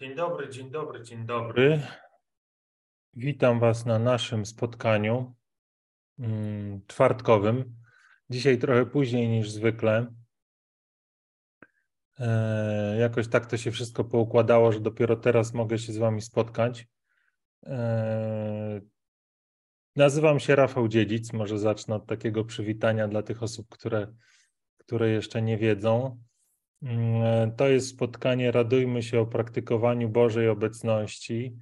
Dzień dobry, dzień dobry, dzień dobry. Witam Was na naszym spotkaniu mm, czwartkowym. Dzisiaj trochę później niż zwykle. E, jakoś tak to się wszystko poukładało, że dopiero teraz mogę się z Wami spotkać. E, nazywam się Rafał Dziedzic. Może zacznę od takiego przywitania dla tych osób, które, które jeszcze nie wiedzą. Mm, to jest spotkanie Radujmy się o praktykowaniu Bożej obecności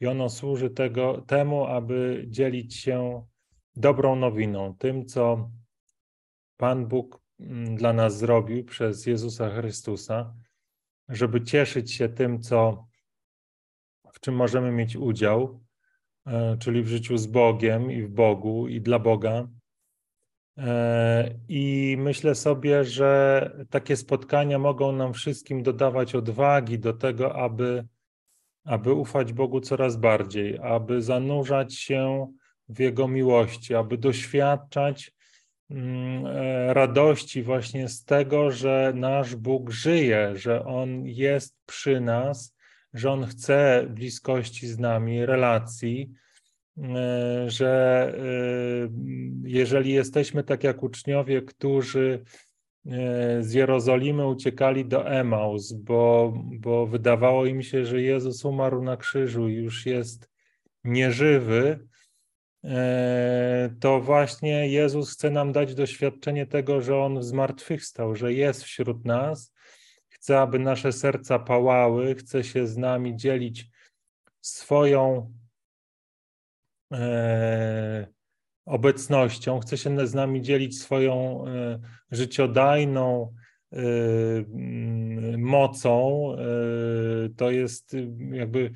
i ono służy tego, temu, aby dzielić się dobrą nowiną, tym, co Pan Bóg mm, dla nas zrobił przez Jezusa Chrystusa, żeby cieszyć się tym, co, w czym możemy mieć udział, e, czyli w życiu z Bogiem i w Bogu i dla Boga, I myślę sobie, że takie spotkania mogą nam wszystkim dodawać odwagi do tego, aby, aby ufać Bogu coraz bardziej, aby zanurzać się w Jego miłości, aby doświadczać mm, e, radości właśnie z tego, że nasz Bóg żyje, że On jest przy nas, że On chce bliskości z nami, relacji. E, że e, jeżeli jesteśmy tak jak uczniowie, którzy e, z Jerozolimy uciekali do Emaus, bo, bo wydawało im się, że Jezus umarł na krzyżu i już jest nieżywy, to właśnie Jezus chce nam dać doświadczenie tego, że On zmartwychwstał, że jest wśród nas, chce, aby nasze serca pałały, chce się z nami dzielić swoją obecnością, chce się z nami dzielić swoją e, życiodajną e, mocą. To jest jakby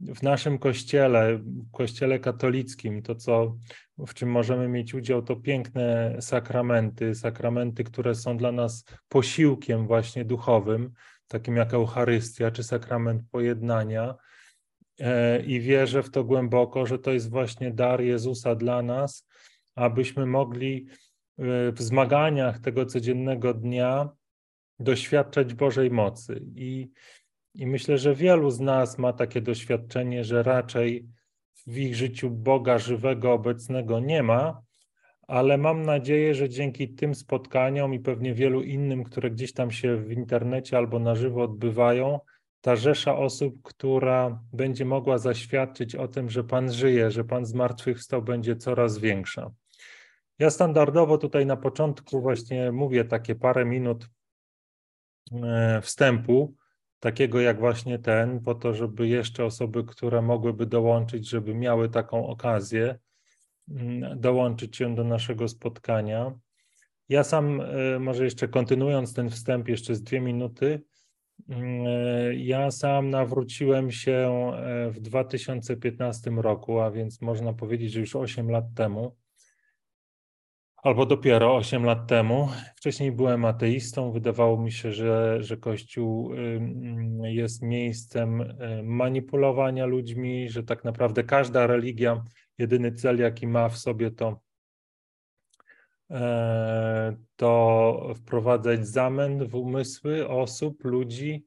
w naszym kościele, kościele katolickim, to co, w czym możemy mieć udział, to piękne sakramenty, sakramenty, które są dla nas posiłkiem właśnie duchowym, takim jak Eucharystia czy sakrament pojednania, E, i wierzę w to głęboko, że to jest właśnie dar Jezusa dla nas, abyśmy mogli e, w zmaganiach tego codziennego dnia doświadczać Bożej mocy. I, I myślę, że wielu z nas ma takie doświadczenie, że raczej w ich życiu Boga żywego, obecnego nie ma, ale mam nadzieję, że dzięki tym spotkaniom i pewnie wielu innym, które gdzieś tam się w internecie albo na żywo odbywają, ta rzesza osób, która będzie mogła zaświadczyć o tym, że Pan żyje, że Pan zmartwychwstał, będzie coraz większa. Ja standardowo tutaj na początku właśnie mówię takie parę minut e, wstępu, takiego jak właśnie ten, po to, żeby jeszcze osoby, które mogłyby dołączyć, żeby miały taką okazję, mm, dołączyć się do naszego spotkania. Ja sam, e, może jeszcze kontynuując ten wstęp, jeszcze z dwie minuty, ja sam nawróciłem się e, w 2015 roku, a więc można powiedzieć, że już 8 lat temu, albo dopiero 8 lat temu. Wcześniej byłem ateistą. Wydawało mi się, że, że Kościół jest miejscem e, manipulowania ludźmi, że tak naprawdę każda religia, jedyny cel, jaki ma w sobie, to E, to wprowadzać zamęt w umysły osób, ludzi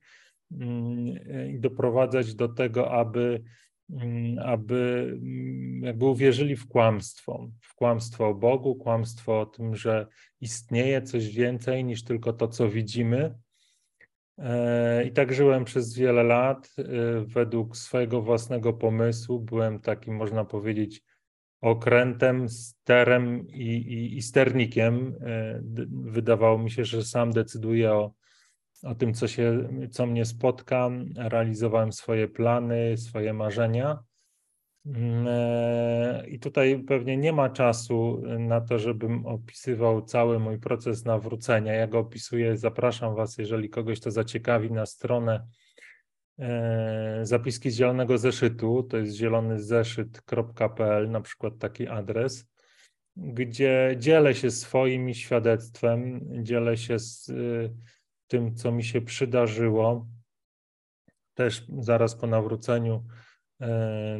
mm, i doprowadzać do tego, aby, mm, aby mm, jakby uwierzyli w kłamstwo, w kłamstwo o Bogu, kłamstwo o tym, że istnieje coś więcej niż tylko to, co widzimy. E, I tak żyłem przez wiele lat e, według swojego własnego pomysłu. Byłem takim, można powiedzieć, okrętem, sterem i, i, i sternikiem. E, wydawało mi się, że sam decyduję o, o tym, co, się, co mnie spotka. Realizowałem swoje plany, swoje marzenia. Mm, e, I tutaj pewnie nie ma czasu na to, żebym opisywał cały mój proces nawrócenia. Ja go opisuję, zapraszam Was, jeżeli kogoś to zaciekawi, na stronę zapiski z zielonego zeszytu, to jest zielonyzeszyt.pl, na przykład taki adres, gdzie dzielę się swoim świadectwem, dzielę się z y, tym, co mi się przydarzyło. Też zaraz po nawróceniu e,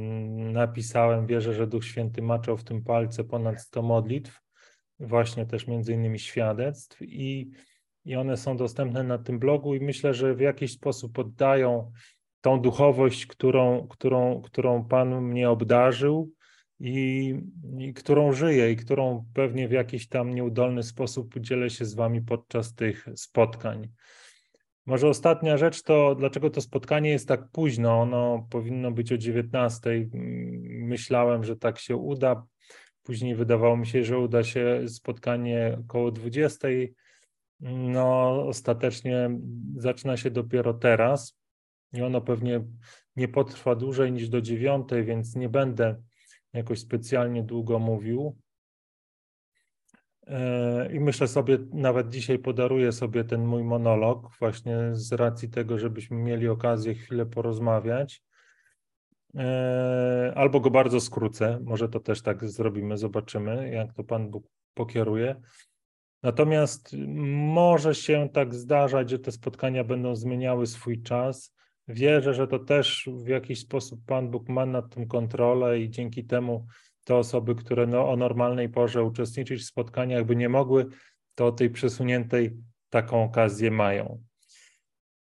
napisałem, wierzę, że Duch Święty maczał w tym palce ponad 100 modlitw, właśnie też między innymi świadectw i i one są dostępne na tym blogu i myślę, że w jakiś sposób oddają tą duchowość, którą, którą, którą Pan mnie obdarzył i, i którą żyję i którą pewnie w jakiś tam nieudolny sposób podzielę się z Wami podczas tych spotkań. Może ostatnia rzecz to, dlaczego to spotkanie jest tak późno? Ono powinno być o 19. Myślałem, że tak się uda. Później wydawało mi się, że uda się spotkanie około 20. No, ostatecznie zaczyna się dopiero teraz i ono pewnie nie potrwa dłużej niż do 9, więc nie będę jakoś specjalnie długo mówił. E, I myślę sobie, nawet dzisiaj podaruję sobie ten mój monolog, właśnie z racji tego, żebyśmy mieli okazję chwilę porozmawiać. E, albo go bardzo skrócę, może to też tak zrobimy, zobaczymy, jak to Pan Bóg pokieruje. Natomiast może się tak zdarzać, że te spotkania będą zmieniały swój czas. Wierzę, że to też w jakiś sposób Pan Bóg ma nad tym kontrolę i dzięki temu te osoby, które no, o normalnej porze uczestniczyć w spotkaniach by nie mogły, to tej przesuniętej taką okazję mają.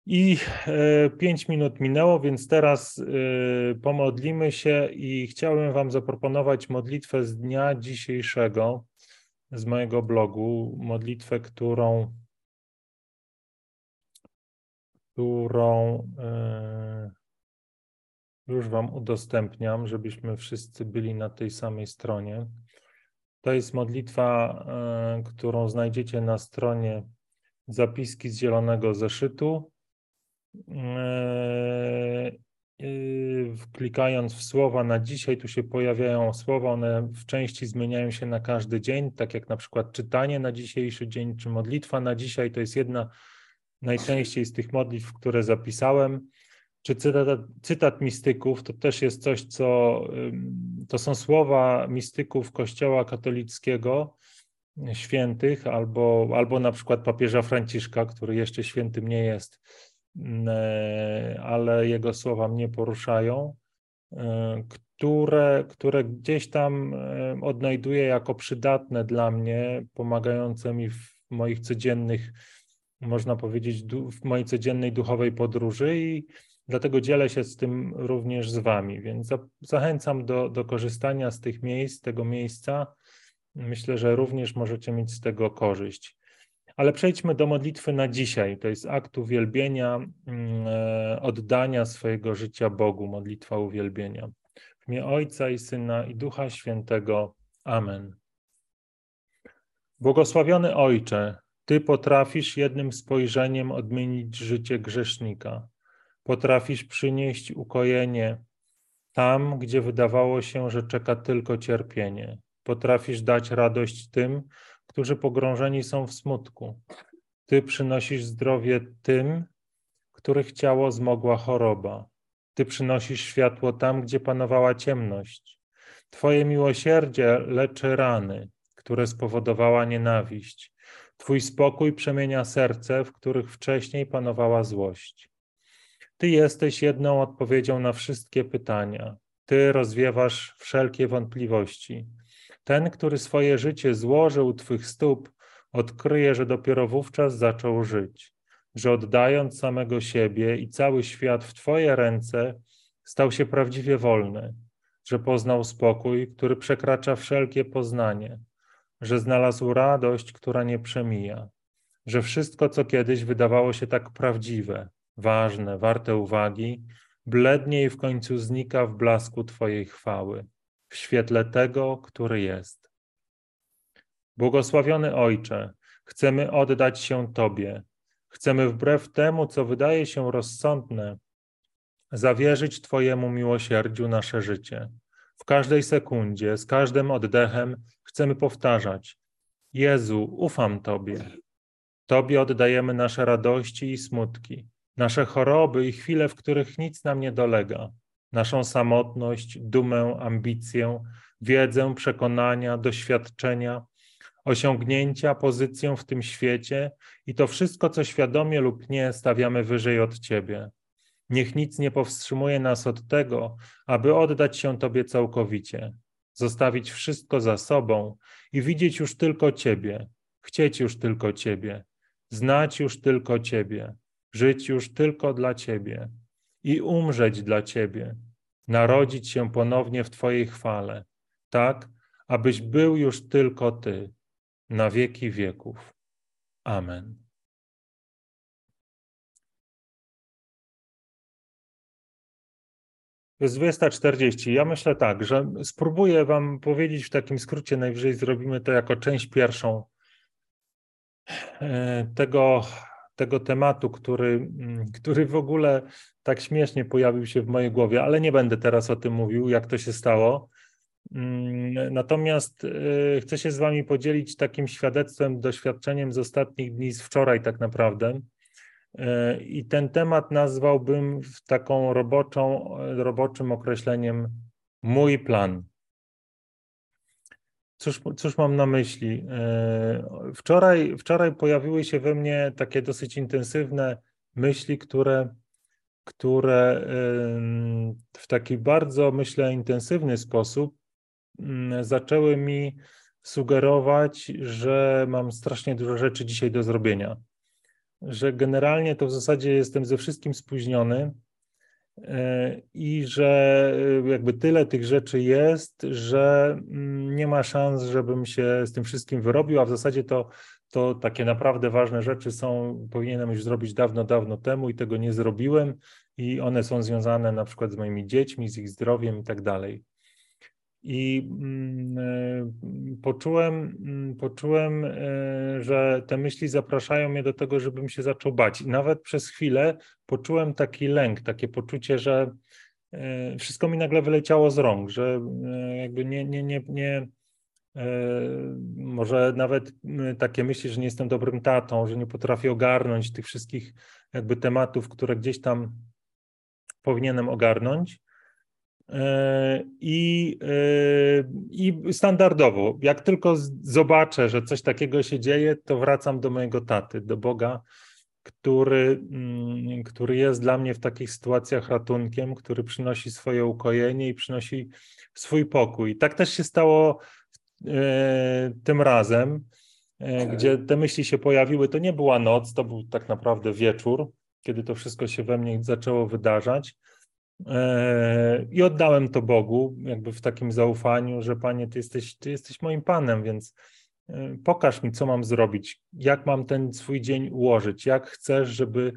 I e, pięć minut minęło, więc teraz e, pomodlimy się i chciałbym Wam zaproponować modlitwę z dnia dzisiejszego z mojego blogu, modlitwę, którą, którą e, już Wam udostępniam, żebyśmy wszyscy byli na tej samej stronie. To jest modlitwa, którą znajdziecie na stronie zapiski z zielonego zeszytu. Eee, klikając w słowa na dzisiaj, tu się pojawiają słowa, one w części zmieniają się na każdy dzień, tak jak na przykład czytanie na dzisiejszy dzień, czy modlitwa na dzisiaj, to jest jedna najczęściej z tych modlitw, które zapisałem, czy cytat, cytat mistyków, to też jest coś, co to są słowa mistyków Kościoła katolickiego, świętych, albo, albo na przykład papieża Franciszka, który jeszcze świętym nie jest, ale jego słowa mnie poruszają, e, które, które gdzieś tam e, odnajduję jako przydatne dla mnie, pomagające mi w moich codziennych, można powiedzieć, w mojej codziennej duchowej podróży i dlatego dzielę się z tym również z Wami. Więc zachęcam do, do korzystania z tych miejsc, tego miejsca. Myślę, że również możecie mieć z tego korzyść. Ale przejdźmy do modlitwy na dzisiaj. To jest akt uwielbienia, mm, e, oddania swojego życia Bogu, modlitwa uwielbienia. W imię Ojca i Syna i Ducha Świętego. Amen. Błogosławiony Ojcze, Ty potrafisz jednym spojrzeniem odmienić życie grzesznika. Potrafisz przynieść ukojenie tam, gdzie wydawało się, że czeka tylko cierpienie. Potrafisz dać radość tym, którzy pogrążeni są w smutku. Ty przynosisz zdrowie tym, których ciało zmogła choroba. Ty przynosisz światło tam, gdzie panowała ciemność. Twoje miłosierdzie leczy rany, które spowodowała nienawiść. Twój spokój przemienia serce, w których wcześniej panowała złość. Ty jesteś jedną odpowiedzią na wszystkie pytania. Ty rozwiewasz wszelkie wątpliwości. Ten, który swoje życie złożył Twych stóp, odkryje, że dopiero wówczas zaczął żyć, że oddając samego siebie i cały świat w Twoje ręce, stał się prawdziwie wolny, że poznał spokój, który przekracza wszelkie poznanie, że znalazł radość, która nie przemija, że wszystko, co kiedyś wydawało się tak prawdziwe, ważne, warte uwagi, blednie i w końcu znika w blasku Twojej chwały w świetle tego, który jest. Błogosławiony Ojcze, chcemy oddać się Tobie. Chcemy wbrew temu, co wydaje się rozsądne, zawierzyć Twojemu miłosierdziu nasze życie. W każdej sekundzie, z każdym oddechem chcemy powtarzać: Jezu, ufam Tobie. Tobie oddajemy nasze radości i smutki, nasze choroby i chwile, w których nic nam nie dolega naszą samotność, dumę, ambicję, wiedzę, przekonania, doświadczenia, osiągnięcia, pozycję w tym świecie i to wszystko, co świadomie lub nie stawiamy wyżej od Ciebie. Niech nic nie powstrzymuje nas od tego, aby oddać się Tobie całkowicie, zostawić wszystko za sobą i widzieć już tylko Ciebie, chcieć już tylko Ciebie, znać już tylko Ciebie, żyć już tylko dla Ciebie i umrzeć dla Ciebie, narodzić się ponownie w Twojej chwale, tak, abyś był już tylko Ty na wieki wieków. Amen. Jest 20.40. Ja myślę tak, że spróbuję Wam powiedzieć w takim skrócie, najwyżej zrobimy to jako część pierwszą e, tego, tego tematu, który, mm, który w ogóle tak śmiesznie pojawił się w mojej głowie, ale nie będę teraz o tym mówił, jak to się stało. Mm, natomiast e, chcę się z Wami podzielić takim świadectwem, doświadczeniem z ostatnich dni, z wczoraj tak naprawdę. E, I ten temat nazwałbym taką roboczą, roboczym określeniem mój plan. Cóż, cóż mam na myśli? E, wczoraj, wczoraj pojawiły się we mnie takie dosyć intensywne myśli, które, które w taki bardzo, myślę, intensywny sposób mm, zaczęły mi sugerować, że mam strasznie dużo rzeczy dzisiaj do zrobienia że generalnie to w zasadzie jestem ze wszystkim spóźniony i że e, jakby tyle tych rzeczy jest, że mm, nie ma szans, żebym się z tym wszystkim wyrobił, a w zasadzie to, to takie naprawdę ważne rzeczy są, powinienem już zrobić dawno, dawno temu i tego nie zrobiłem i one są związane na przykład z moimi dziećmi, z ich zdrowiem i tak dalej. I mm, e, poczułem, mm, poczułem, e, że te myśli zapraszają mnie do tego, żebym się zaczął bać. I nawet przez chwilę poczułem taki lęk, takie poczucie, że e, wszystko mi nagle wyleciało z rąk, że jakby nie, nie, nie, nie może nawet takie myśli, że nie jestem dobrym tatą, że nie potrafię ogarnąć tych wszystkich jakby tematów, które gdzieś tam powinienem ogarnąć. E, I, e, I standardowo, jak tylko zobaczę, że coś takiego się dzieje, to wracam do mojego taty, do Boga, który, mm, który jest dla mnie w takich sytuacjach ratunkiem, który przynosi swoje ukojenie i przynosi swój pokój. Tak też się stało e, tym razem, gdzie te myśli się pojawiły. To nie była noc, to był tak naprawdę wieczór, kiedy to wszystko się we mnie zaczęło wydarzać. E, I oddałem to Bogu, jakby w takim zaufaniu, że Panie, Ty jesteś, ty jesteś moim Panem, więc e, pokaż mi, co mam zrobić, jak mam ten swój dzień ułożyć, jak chcesz, żeby,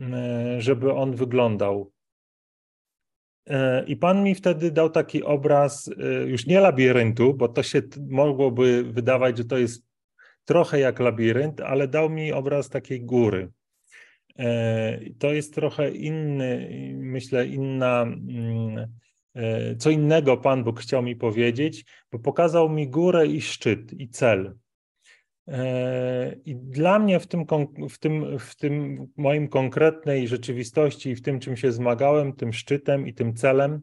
e, żeby on wyglądał. I Pan mi wtedy dał taki obraz, już nie labiryntu, bo to się mogłoby wydawać, że to jest trochę jak labirynt, ale dał mi obraz takiej góry. E, to jest trochę inny, myślę, inna, mm, e, co innego Pan Bóg chciał mi powiedzieć, bo pokazał mi górę i szczyt i cel. E, I dla mnie w tym, w tym, w tym moim konkretnej rzeczywistości i w tym, czym się zmagałem, tym szczytem i tym celem,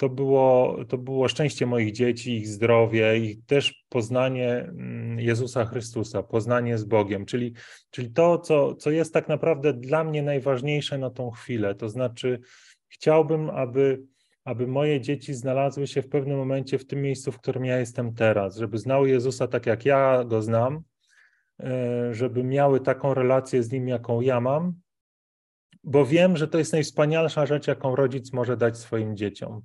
to było, to było szczęście moich dzieci, ich zdrowie i też poznanie mm, Jezusa Chrystusa, poznanie z Bogiem, czyli, czyli to, co, co jest tak naprawdę dla mnie najważniejsze na tą chwilę. To znaczy, chciałbym, aby, aby moje dzieci znalazły się w pewnym momencie w tym miejscu, w którym ja jestem teraz, żeby znały Jezusa tak, jak ja go znam, e, żeby miały taką relację z nim, jaką ja mam, bo wiem, że to jest najwspanialsza rzecz, jaką rodzic może dać swoim dzieciom.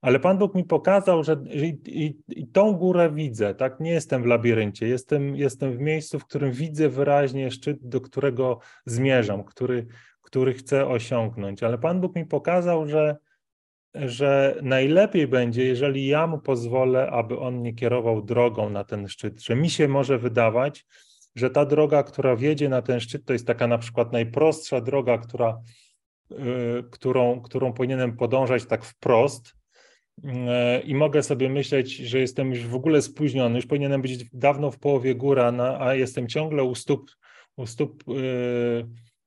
Ale Pan Bóg mi pokazał, że i, i, i, tą górę widzę, tak? Nie jestem w labiryncie, jestem, jestem w miejscu, w którym widzę wyraźnie szczyt, do którego zmierzam, który, który chcę osiągnąć. Ale Pan Bóg mi pokazał, że, że najlepiej będzie, jeżeli ja mu pozwolę, aby on mnie kierował drogą na ten szczyt, że mi się może wydawać, że ta droga, która wiedzie na ten szczyt, to jest taka na przykład najprostsza droga, która, yy, którą, którą powinienem podążać tak wprost, i mogę sobie myśleć, że jestem już w ogóle spóźniony, już powinienem być dawno w połowie góra, a jestem ciągle u stóp, u stóp e,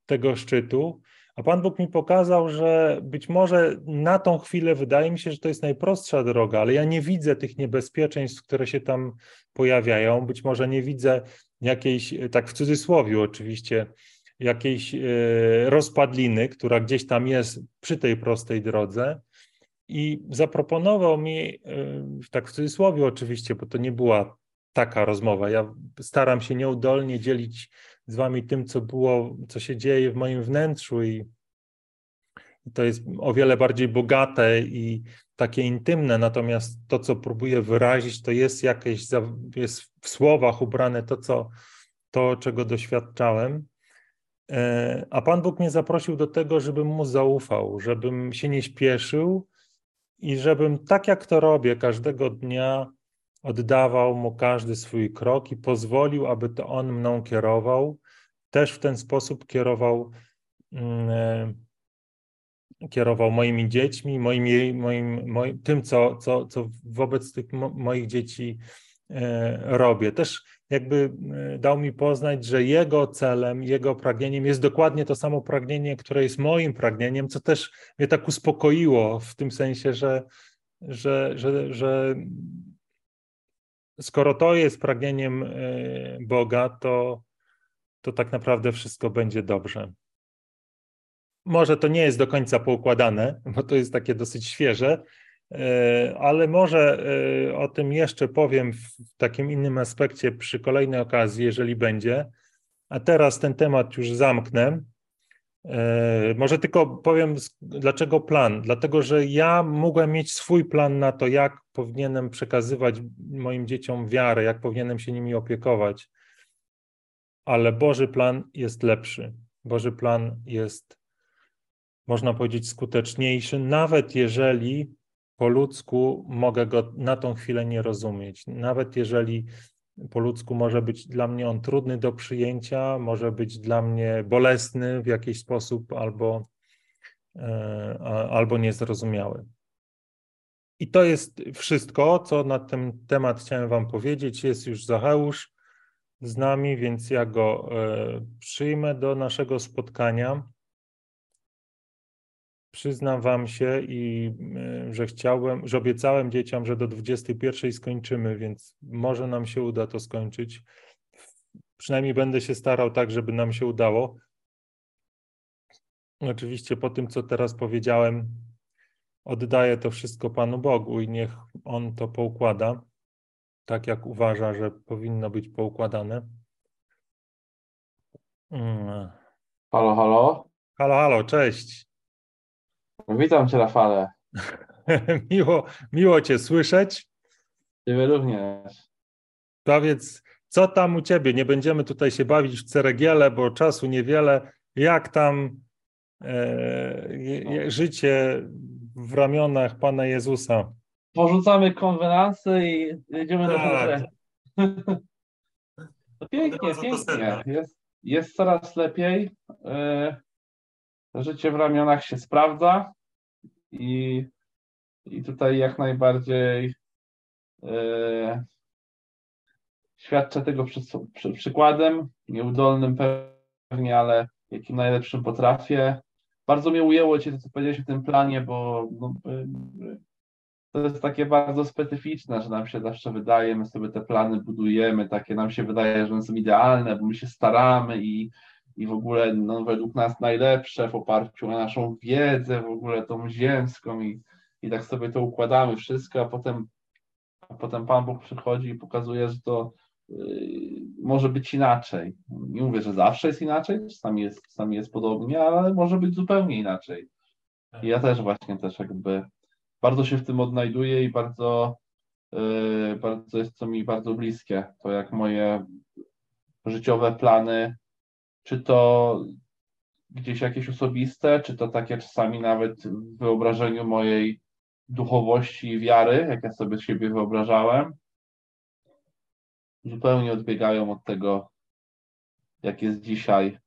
tego szczytu. A Pan Bóg mi pokazał, że być może na tą chwilę wydaje mi się, że to jest najprostsza droga, ale ja nie widzę tych niebezpieczeństw, które się tam pojawiają. Być może nie widzę jakiejś, tak w cudzysłowie oczywiście, jakiejś e, rozpadliny, która gdzieś tam jest przy tej prostej drodze i zaproponował mi, y, tak w cudzysłowie oczywiście, bo to nie była taka rozmowa. Ja staram się nieudolnie dzielić z wami tym, co było, co się dzieje w moim wnętrzu i, to jest o wiele bardziej bogate i takie intymne, natomiast to, co próbuję wyrazić, to jest jakieś, jest w słowach ubrane to, co, to czego doświadczałem. E, a Pan Bóg mnie zaprosił do tego, żebym mu zaufał, żebym się nie śpieszył i żebym tak jak to robię każdego dnia oddawał mu każdy swój krok i pozwolił, aby to on mną kierował. Też w ten sposób kierował, mm, e, kierował moimi dziećmi, moimi, moim, moim, tym, co, co, co wobec tych moich dzieci robię. Też jakby e, dał mi poznać, że jego celem, jego pragnieniem jest dokładnie to samo pragnienie, które jest moim pragnieniem, co też mnie tak uspokoiło w tym sensie, że, że, że, że skoro to jest pragnieniem e, Boga, to, to tak naprawdę wszystko będzie dobrze. Może to nie jest do końca poukładane, bo to jest takie dosyć świeże, e, ale może e, o tym jeszcze powiem w takim innym aspekcie przy kolejnej okazji, jeżeli będzie. A teraz ten temat już zamknę. E, może tylko powiem, dlaczego plan. Dlatego, że ja mogłem mieć swój plan na to, jak powinienem przekazywać moim dzieciom wiarę, jak powinienem się nimi opiekować. Ale Boży plan jest lepszy. Boży plan jest, można powiedzieć, skuteczniejszy, nawet jeżeli po ludzku mogę go na tą chwilę nie rozumieć. Nawet jeżeli po ludzku może być dla mnie on trudny do przyjęcia, może być dla mnie bolesny w jakiś sposób albo, e, albo niezrozumiały. I to jest wszystko, co na ten temat chciałem Wam powiedzieć. Jest już Zacheusz z nami, więc ja go e, przyjmę do naszego spotkania. Przyznam Wam się i e, że chciałem, że obiecałem dzieciom, że do 21 skończymy, więc może nam się uda to skończyć. Przynajmniej będę się starał tak, żeby nam się udało. Oczywiście po tym, co teraz powiedziałem, oddaję to wszystko Panu Bogu i niech On to poukłada tak, jak uważa, że powinno być poukładane. Mm. Halo, halo. Halo, halo, cześć. Witam Cię, Rafale. miło, miło Cię słyszeć. Ciebie również. Powiedz, co tam u Ciebie? Nie będziemy tutaj się bawić w ceregiele, bo czasu niewiele. Jak tam e, życie w ramionach Pana Jezusa? Porzucamy konwenansy i jedziemy do góry. To pięknie, pięknie. Jest, jest coraz lepiej. Życie w ramionach się sprawdza i, i tutaj jak najbardziej e, świadczę tego przy, przy, przykładem, nieudolnym pewnie, ale jakim najlepszym potrafię. Bardzo mnie ujęło Cię, co powiedziałeś o tym planie, bo no, e, to jest takie bardzo specyficzne, że nam się zawsze wydaje, my sobie te plany budujemy, takie nam się wydaje, że one są idealne, bo my się staramy i i w ogóle no, według nas najlepsze w oparciu na naszą wiedzę, w ogóle tą ziemską i, i tak sobie to układamy wszystko, a potem, a potem Pan Bóg przychodzi i pokazuje, że to yy, może być inaczej. Nie mówię, że zawsze jest inaczej, czasami jest, czasami jest podobnie, ale może być zupełnie inaczej. I ja też właśnie też jakby bardzo się w tym odnajduję i bardzo, yy, bardzo jest to mi bardzo bliskie. To jak moje życiowe plany czy to gdzieś jakieś osobiste, czy to takie czasami nawet w wyobrażeniu mojej duchowości i wiary, jak ja sobie siebie wyobrażałem, zupełnie odbiegają od tego, jak jest dzisiaj,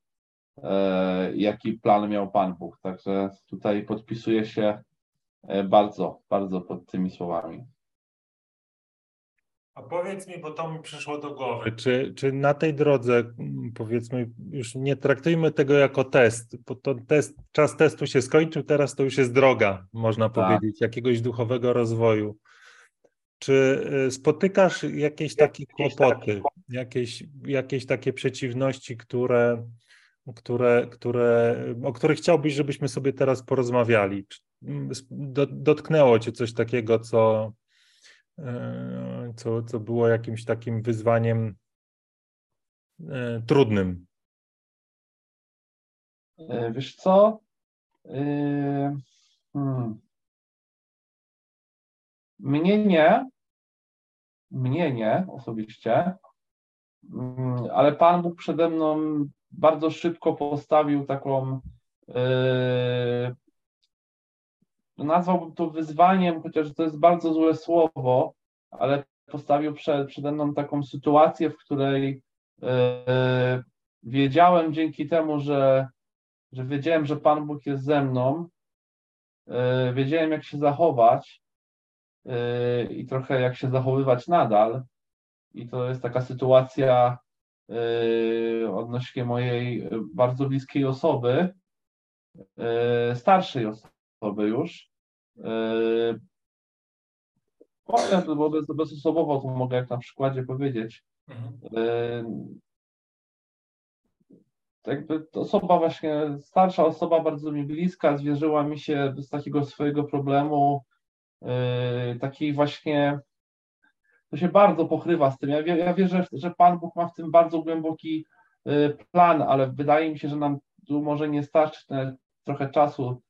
e, jaki plan miał Pan Bóg. Także tutaj podpisuję się e, bardzo, bardzo pod tymi słowami. A powiedz mi, bo to mi przyszło do głowy, czy, czy na tej drodze, mm, powiedzmy, już nie traktujmy tego jako test, bo to test, czas testu się skończył, teraz to już jest droga, można tak. powiedzieć, jakiegoś duchowego rozwoju. Czy y, spotykasz jakieś takie kłopoty, jakieś, jakieś takie przeciwności, które, które, które, o których chciałbyś, żebyśmy sobie teraz porozmawiali? Mm, dotknęło cię coś takiego, co, co, co było jakimś takim wyzwaniem e, trudnym? E, wiesz co? Hmm. Mnie nie, mnie nie osobiście, mm, ale Pan Bóg przede mną bardzo szybko postawił taką, nazwałbym to wyzwaniem, chociaż to jest bardzo złe słowo, ale postawił przed, przede mną taką sytuację, w której yy, wiedziałem dzięki temu, że, że wiedziałem, że Pan Bóg jest ze mną, yy, wiedziałem, jak się zachować, Yy, i trochę jak się zachowywać nadal. I to jest taka sytuacja odnośnie mojej bardzo bliskiej osoby, starszej osoby już. Bo bez, bezosobowo to mogę jak na przykładzie powiedzieć. Mhm. Jakby osoba właśnie, starsza osoba bardzo mi bliska, zwierzyła mi się z takiego swojego problemu, Yy, takiej właśnie, to się bardzo pokrywa z tym. Ja, ja wierzę, że Pan Bóg ma w tym bardzo głęboki plan, ale wydaje mi się, że nam tu może nie starczy trochę czasu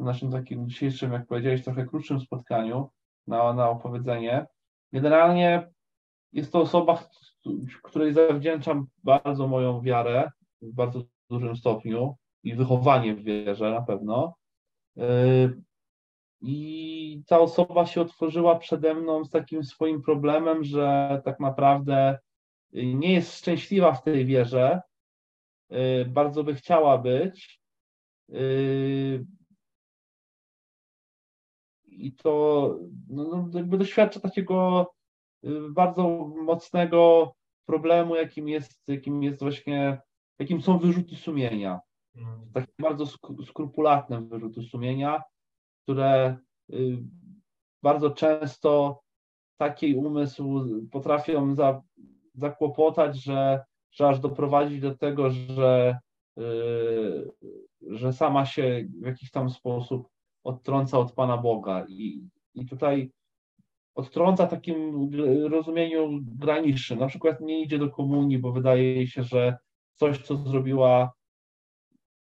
w naszym takim dzisiejszym, jak powiedziałeś, trochę krótszym spotkaniu na, na opowiedzenie. Generalnie jest to osoba, której zawdzięczam bardzo moją wiarę w bardzo dużym stopniu i wychowanie w wierze na pewno. Yy, i ta osoba się otworzyła przede mną z takim swoim problemem, że tak naprawdę nie jest szczęśliwa w tej wierze. Y, bardzo by chciała być. I to no, no, jakby doświadcza takiego y, bardzo mocnego problemu, jakim jest, jakim jest właśnie, jakim są wyrzuty sumienia. Mm. Takie bardzo skrupulatne wyrzuty sumienia które y, bardzo często taki umysł potrafią za, zakłopotać, że, że aż doprowadzić do tego, że, y, że sama się w jakiś tam sposób odtrąca od Pana Boga. I, i tutaj odtrąca takim rozumieniu granicznym. Na przykład nie idzie do komunii, bo wydaje się, że coś, co zrobiła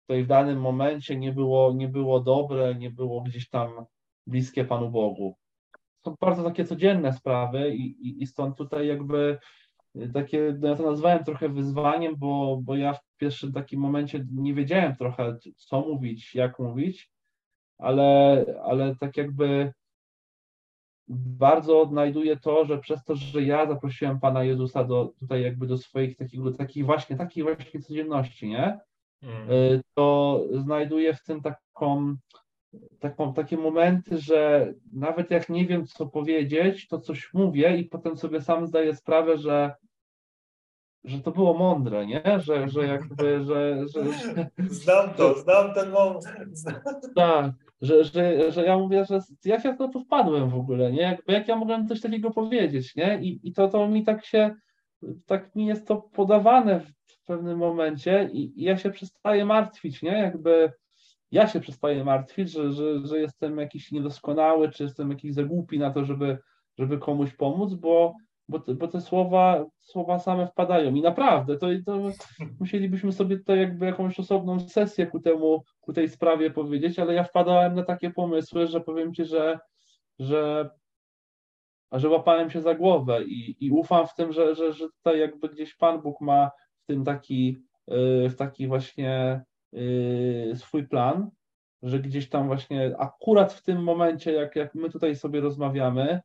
tutaj w danym momencie nie było, nie było dobre, nie było gdzieś tam bliskie Panu Bogu. Są bardzo takie codzienne sprawy i, i, i stąd tutaj jakby takie, no ja to nazwałem trochę wyzwaniem, bo, bo ja w pierwszym takim momencie nie wiedziałem trochę, co mówić, jak mówić, ale, ale tak jakby bardzo odnajduję to, że przez to, że ja zaprosiłem Pana Jezusa do, tutaj jakby do swoich takich, do takich właśnie, takiej właśnie codzienności, nie? Mm. Y, to znajduję w tym taką, taką, takie momenty, że nawet jak nie wiem, co powiedzieć, to coś mówię i potem sobie sam zdaję sprawę, że że to było mądre, nie? Że, że jakby, że, że, Znam to, znam ten moment. Tak, że, że, że ja mówię, że jak ja na to wpadłem w ogóle, nie? Jakby jak ja mogłem coś takiego powiedzieć, nie? I, i to, to mi tak się, tak mi jest to podawane pewnym momencie i, i ja się przestaję martwić, nie? Jakby ja się przestaję martwić, że, że, że jestem jakiś niedoskonały, czy jestem jakiś za głupi na to, żeby, żeby komuś pomóc, bo, bo, bo te słowa, słowa same wpadają. I naprawdę, to, to musielibyśmy sobie tutaj jakby jakąś osobną sesję ku temu, ku tej sprawie powiedzieć, ale ja wpadałem na takie pomysły, że powiem Ci, że, że, że łapałem się za głowę i, i ufam w tym, że, że, że tutaj jakby gdzieś Pan Bóg ma tym taki, y, w taki właśnie y, swój plan, że gdzieś tam właśnie akurat w tym momencie, jak, jak my tutaj sobie rozmawiamy,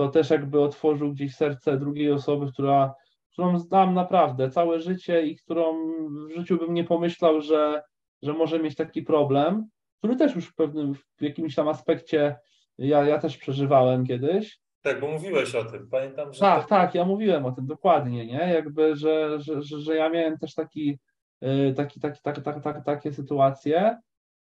to też jakby otworzył gdzieś serce drugiej osoby, która, którą znam naprawdę całe życie i którą w życiu bym nie pomyślał, że, że może mieć taki problem, który też już w pewnym, w jakimś tam aspekcie ja, ja też przeżywałem kiedyś, tak, bo mówiłeś o tym, pamiętam, że... Tak, to... tak, ja mówiłem o tym dokładnie, nie? Jakby, że, że, że, że ja miałem też taki, y, taki, taki, tak, tak, tak, takie sytuacje,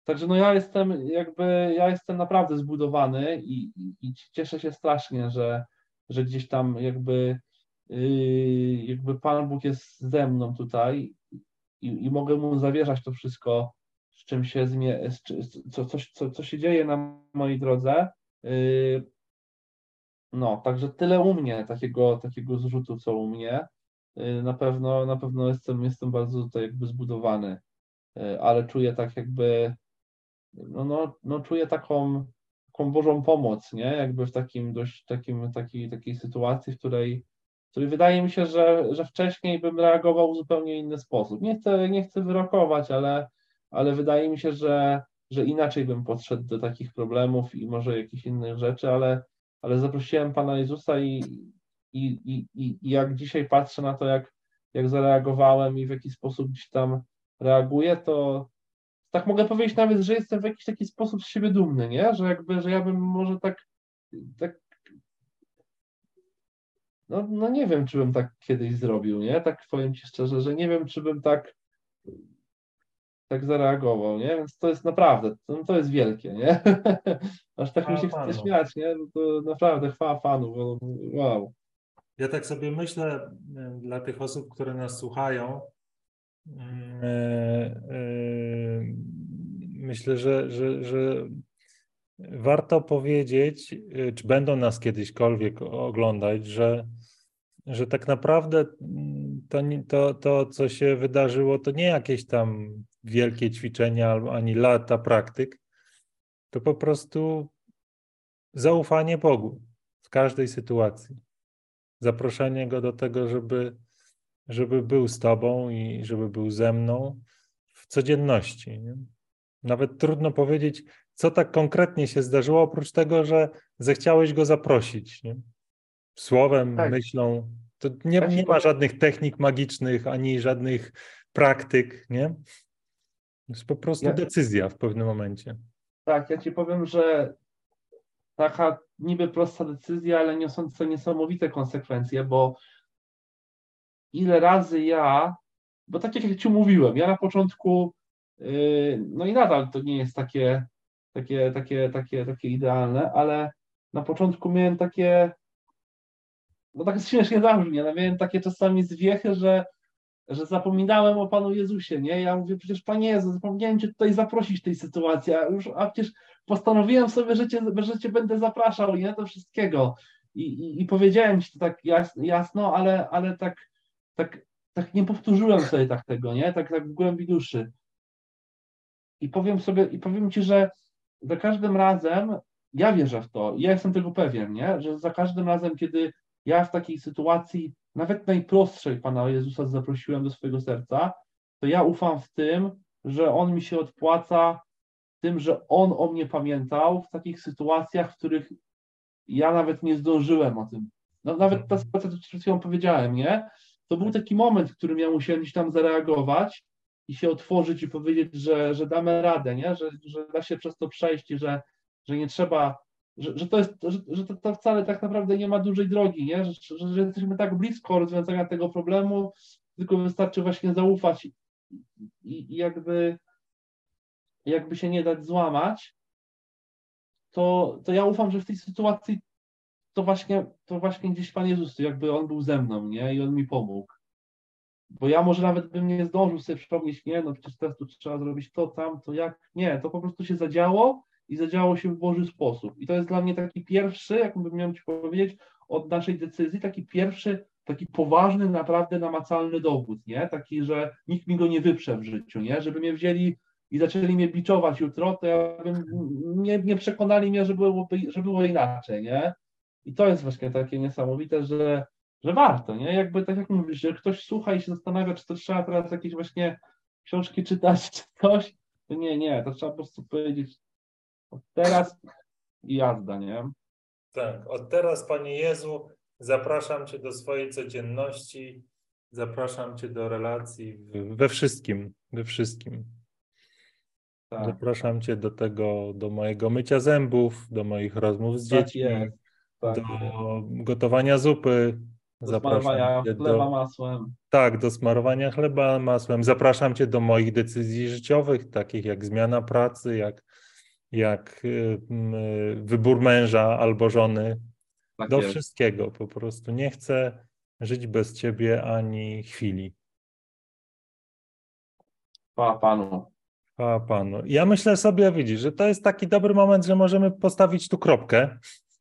Także no ja jestem jakby, ja jestem naprawdę zbudowany i, i, cieszę się strasznie, że, że gdzieś tam jakby, yy, jakby Pan Bóg jest ze mną tutaj i, i mogę Mu zawierzać to wszystko, z czym się zmie, co, co, co, co się dzieje na mojej drodze. Yy, no, także tyle u mnie, takiego, takiego zrzutu, co u mnie. Y, na pewno, na pewno jestem, jestem bardzo tutaj jakby zbudowany, y, ale czuję tak jakby no, no, no czuję taką, taką Bożą pomoc, nie? Jakby w takim dość takim, takiej, takiej sytuacji, w której, w której wydaje mi się, że, że wcześniej bym reagował w zupełnie inny sposób. Nie chcę, nie chcę wyrokować, ale, ale wydaje mi się, że, że inaczej bym podszedł do takich problemów i może jakichś innych rzeczy, ale, ale zaprosiłem Pana Jezusa i, i, i, i jak dzisiaj patrzę na to, jak, jak zareagowałem i w jaki sposób gdzieś tam reaguję, to tak mogę powiedzieć nawet, że jestem w jakiś taki sposób z siebie dumny, nie? Że jakby, że ja bym może tak, tak no, no nie wiem, czy bym tak kiedyś zrobił, nie? Tak powiem Ci szczerze, że nie wiem, czy bym tak tak zareagował, nie? Więc to jest naprawdę, to, to jest wielkie, nie? Aż tak mi się chce śmiać, nie? No to naprawdę chwała Panu, bo wow. Ja tak sobie myślę dla tych osób, które nas słuchają, myślę, że, że, że warto powiedzieć, e, czy będą nas kiedyśkolwiek oglądać, że, że tak naprawdę to, to, to, co się wydarzyło, to nie jakieś tam wielkie ćwiczenia ani lata praktyk, to po prostu zaufanie Bogu w każdej sytuacji. Zaproszenie Go do tego, żeby, żeby był z Tobą i żeby był ze mną w codzienności. Nie? Nawet trudno powiedzieć, co tak konkretnie się zdarzyło, oprócz tego, że zechciałeś Go zaprosić. Nie? Słowem, tak. myślą. To nie, nie ma żadnych technik magicznych ani żadnych praktyk, nie? To jest po prostu ja, decyzja w pewnym momencie. Tak, ja ci powiem, że taka niby prosta decyzja, ale niosąca niesamowite konsekwencje, bo ile razy ja, bo tak jak ci mówiłem, ja na początku, yy, no i nadal to nie jest takie, takie, takie, takie, takie idealne, ale na początku miałem takie, no tak śmiesznie zabrzmi, ale miałem takie czasami zwiechy, że że zapominałem o Panu Jezusie, nie? Ja mówię, przecież Panie Jezu, zapomniałem Cię tutaj zaprosić w tej sytuacji, a już, a przecież postanowiłem sobie, że Cię, że cię będę zapraszał, nie? Do wszystkiego. I, i, i powiedziałem Ci to tak jasno, jasno ale, ale tak, tak, tak nie powtórzyłem sobie tak tego, nie? Tak, tak w głębi duszy. I powiem sobie, i powiem Ci, że za każdym razem, ja wierzę w to, ja jestem tego pewien, nie? Że za każdym razem, kiedy ja w takiej sytuacji nawet najprostszej Pana Jezusa zaprosiłem do swojego serca, to ja ufam w tym, że On mi się odpłaca tym, że On o mnie pamiętał w takich sytuacjach, w których ja nawet nie zdążyłem o tym. No, nawet ta sytuacja, przed chwilą powiedziałem, nie? To był taki moment, w którym ja musiałem gdzieś tam zareagować i się otworzyć i powiedzieć, że, że damy radę, nie? Że, że da się przez to przejść i że, że nie trzeba że, że to jest, że, że to, to, wcale tak naprawdę nie ma dużej drogi, nie? Że, że, że jesteśmy tak blisko rozwiązania tego problemu, tylko wystarczy właśnie zaufać i, i, jakby, jakby się nie dać złamać, to, to ja ufam, że w tej sytuacji to właśnie, to właśnie gdzieś Pan Jezus, jakby On był ze mną, nie? I On mi pomógł. Bo ja może nawet bym nie zdążył sobie przypomnieć, nie, no przecież teraz tu trzeba zrobić to, tam, to jak. Nie, to po prostu się zadziało i zadziało się w Boży sposób. I to jest dla mnie taki pierwszy, jakbym miał Ci powiedzieć, od naszej decyzji, taki pierwszy, taki poważny, naprawdę namacalny dowód, nie? Taki, że nikt mi go nie wyprze w życiu, nie? Żeby mnie wzięli i zaczęli mnie biczować jutro, to ja bym, nie, nie przekonali mnie, że było, że było inaczej, nie? I to jest właśnie takie niesamowite, że, że warto, nie? Jakby tak jak mówisz, że ktoś słucha i się zastanawia, czy to trzeba teraz jakieś właśnie książki czytać, czy coś, to nie, nie, to trzeba po prostu powiedzieć, od teraz i jazda, nie? Tak, od teraz, Panie Jezu, zapraszam Cię do swojej codzienności, zapraszam Cię do relacji we wszystkim, we wszystkim. Tak. Zapraszam Cię do tego, do mojego mycia zębów, do moich rozmów z tak dziećmi, tak do jest. gotowania zupy. Do Zapraszam smarowania chleba do, masłem. Tak, do smarowania chleba masłem. Zapraszam Cię do moich decyzji życiowych, takich jak zmiana pracy, jak jak y, y, wybór męża albo żony, tak do jest. wszystkiego po prostu. Nie chcę żyć bez ciebie ani chwili. Chwała Panu. Chwała Panu. Ja myślę sobie, widzisz, że to jest taki dobry moment, że możemy postawić tu kropkę.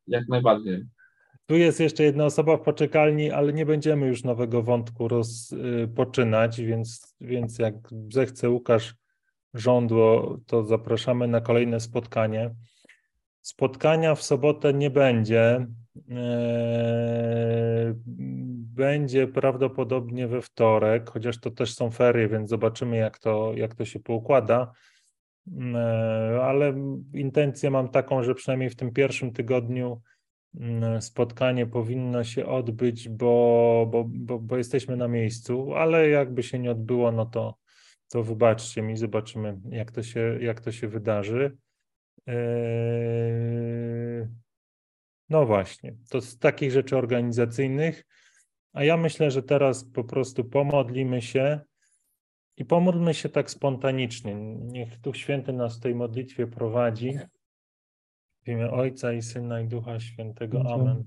Jak najbardziej. Tu jest jeszcze jedna osoba w poczekalni, ale nie będziemy już nowego wątku rozpoczynać, więc, więc jak zechce Łukasz rządu, to zapraszamy na kolejne spotkanie. Spotkania w sobotę nie będzie. Eee, będzie prawdopodobnie we wtorek, chociaż to też są ferie, więc zobaczymy, jak to, jak to się poukłada. Eee, ale intencję mam taką, że przynajmniej w tym pierwszym tygodniu mm, spotkanie powinno się odbyć, bo, bo, bo, bo jesteśmy na miejscu, ale jakby się nie odbyło, no to, to wybaczcie mi, zobaczymy, jak to się, jak to się wydarzy. Eee, no właśnie, to z takich rzeczy organizacyjnych. A ja myślę, że teraz po prostu pomodlimy się i pomódlmy się tak spontanicznie. Niech Duch Święty nas w tej modlitwie prowadzi. W imię Ojca i Syna i Ducha Świętego. Amen.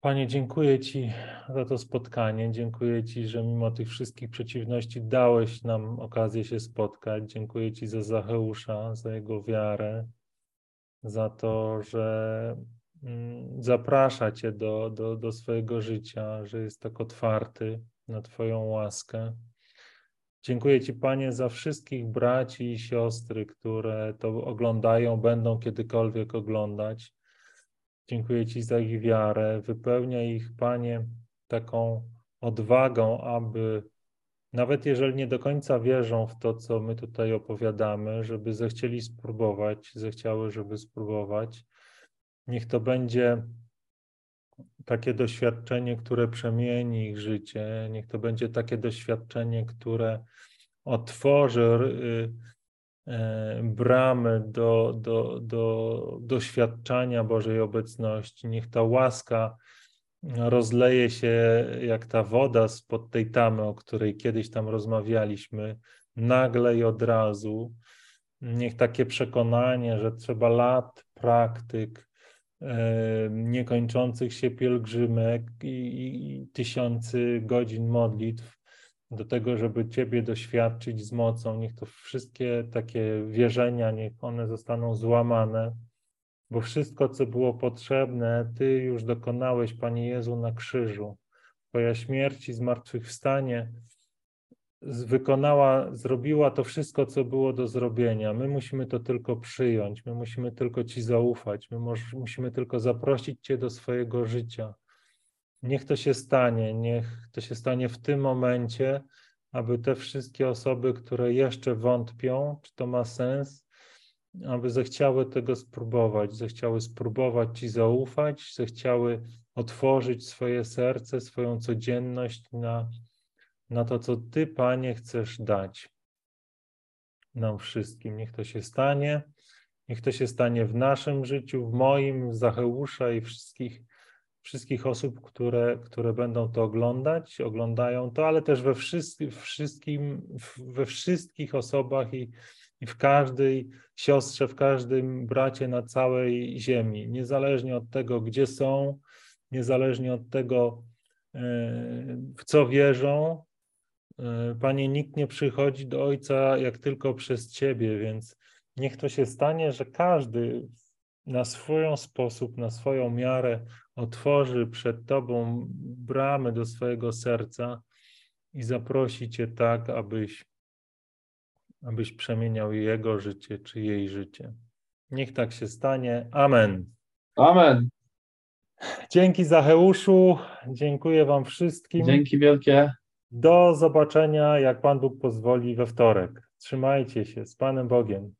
Panie, dziękuję Ci za to spotkanie. Dziękuję Ci, że mimo tych wszystkich przeciwności dałeś nam okazję się spotkać. Dziękuję Ci za Zacheusza, za jego wiarę, za to, że mm, zaprasza Cię do, do, do swojego życia, że jest tak otwarty na Twoją łaskę. Dziękuję Ci, Panie, za wszystkich braci i siostry, które to oglądają, będą kiedykolwiek oglądać. Dziękuję Ci za ich wiarę. Wypełnia ich, Panie, taką odwagą, aby nawet jeżeli nie do końca wierzą w to, co my tutaj opowiadamy, żeby zechcieli spróbować, zechciały, żeby spróbować. Niech to będzie takie doświadczenie, które przemieni ich życie. Niech to będzie takie doświadczenie, które otworzy y, E, bramy do, do, do doświadczania Bożej obecności. Niech ta łaska rozleje się jak ta woda spod tej tamy, o której kiedyś tam rozmawialiśmy, nagle i od razu. Niech takie przekonanie, że trzeba lat praktyk, niekończących się pielgrzymek i, tysiący godzin modlitw do tego, żeby Ciebie doświadczyć z mocą. Niech to wszystkie takie wierzenia, niech one zostaną złamane, bo wszystko, co było potrzebne, Ty już dokonałeś, Panie Jezu, na krzyżu. Twoja śmierć i zmartwychwstanie wykonała, zrobiła to wszystko, co było do zrobienia. My musimy to tylko przyjąć, my musimy tylko Ci zaufać, my musimy tylko zaprosić Cię do swojego życia. Niech to się stanie, niech to się stanie w tym momencie, aby te wszystkie osoby, które jeszcze wątpią, czy to ma sens, aby zechciały tego spróbować, zechciały spróbować Ci zaufać, zechciały otworzyć swoje serce, swoją codzienność na, na to, co Ty, Panie, chcesz dać nam wszystkim. Niech to się stanie. Niech to się stanie w naszym życiu, w moim, w Zacheusza i wszystkich wszystkich osób, które, które będą to oglądać, oglądają to, ale też we wszystkim, we wszystkich osobach i, i w każdej siostrze, w każdym bracie na całej ziemi, niezależnie od tego, gdzie są, niezależnie od tego, e, w co wierzą. E, Panie, nikt nie przychodzi do Ojca jak tylko przez Ciebie, więc niech to się stanie, że każdy na swój sposób, na swoją miarę otworzy przed Tobą bramy do swojego serca i zaprosi Cię tak, abyś, abyś przemieniał Jego życie czy jej życie. Niech tak się stanie. Amen. Amen. Dzięki Zacheuszu, dziękuję Wam wszystkim. Dzięki wielkie. Do zobaczenia, jak Pan Bóg pozwoli, we wtorek. Trzymajcie się z Panem Bogiem.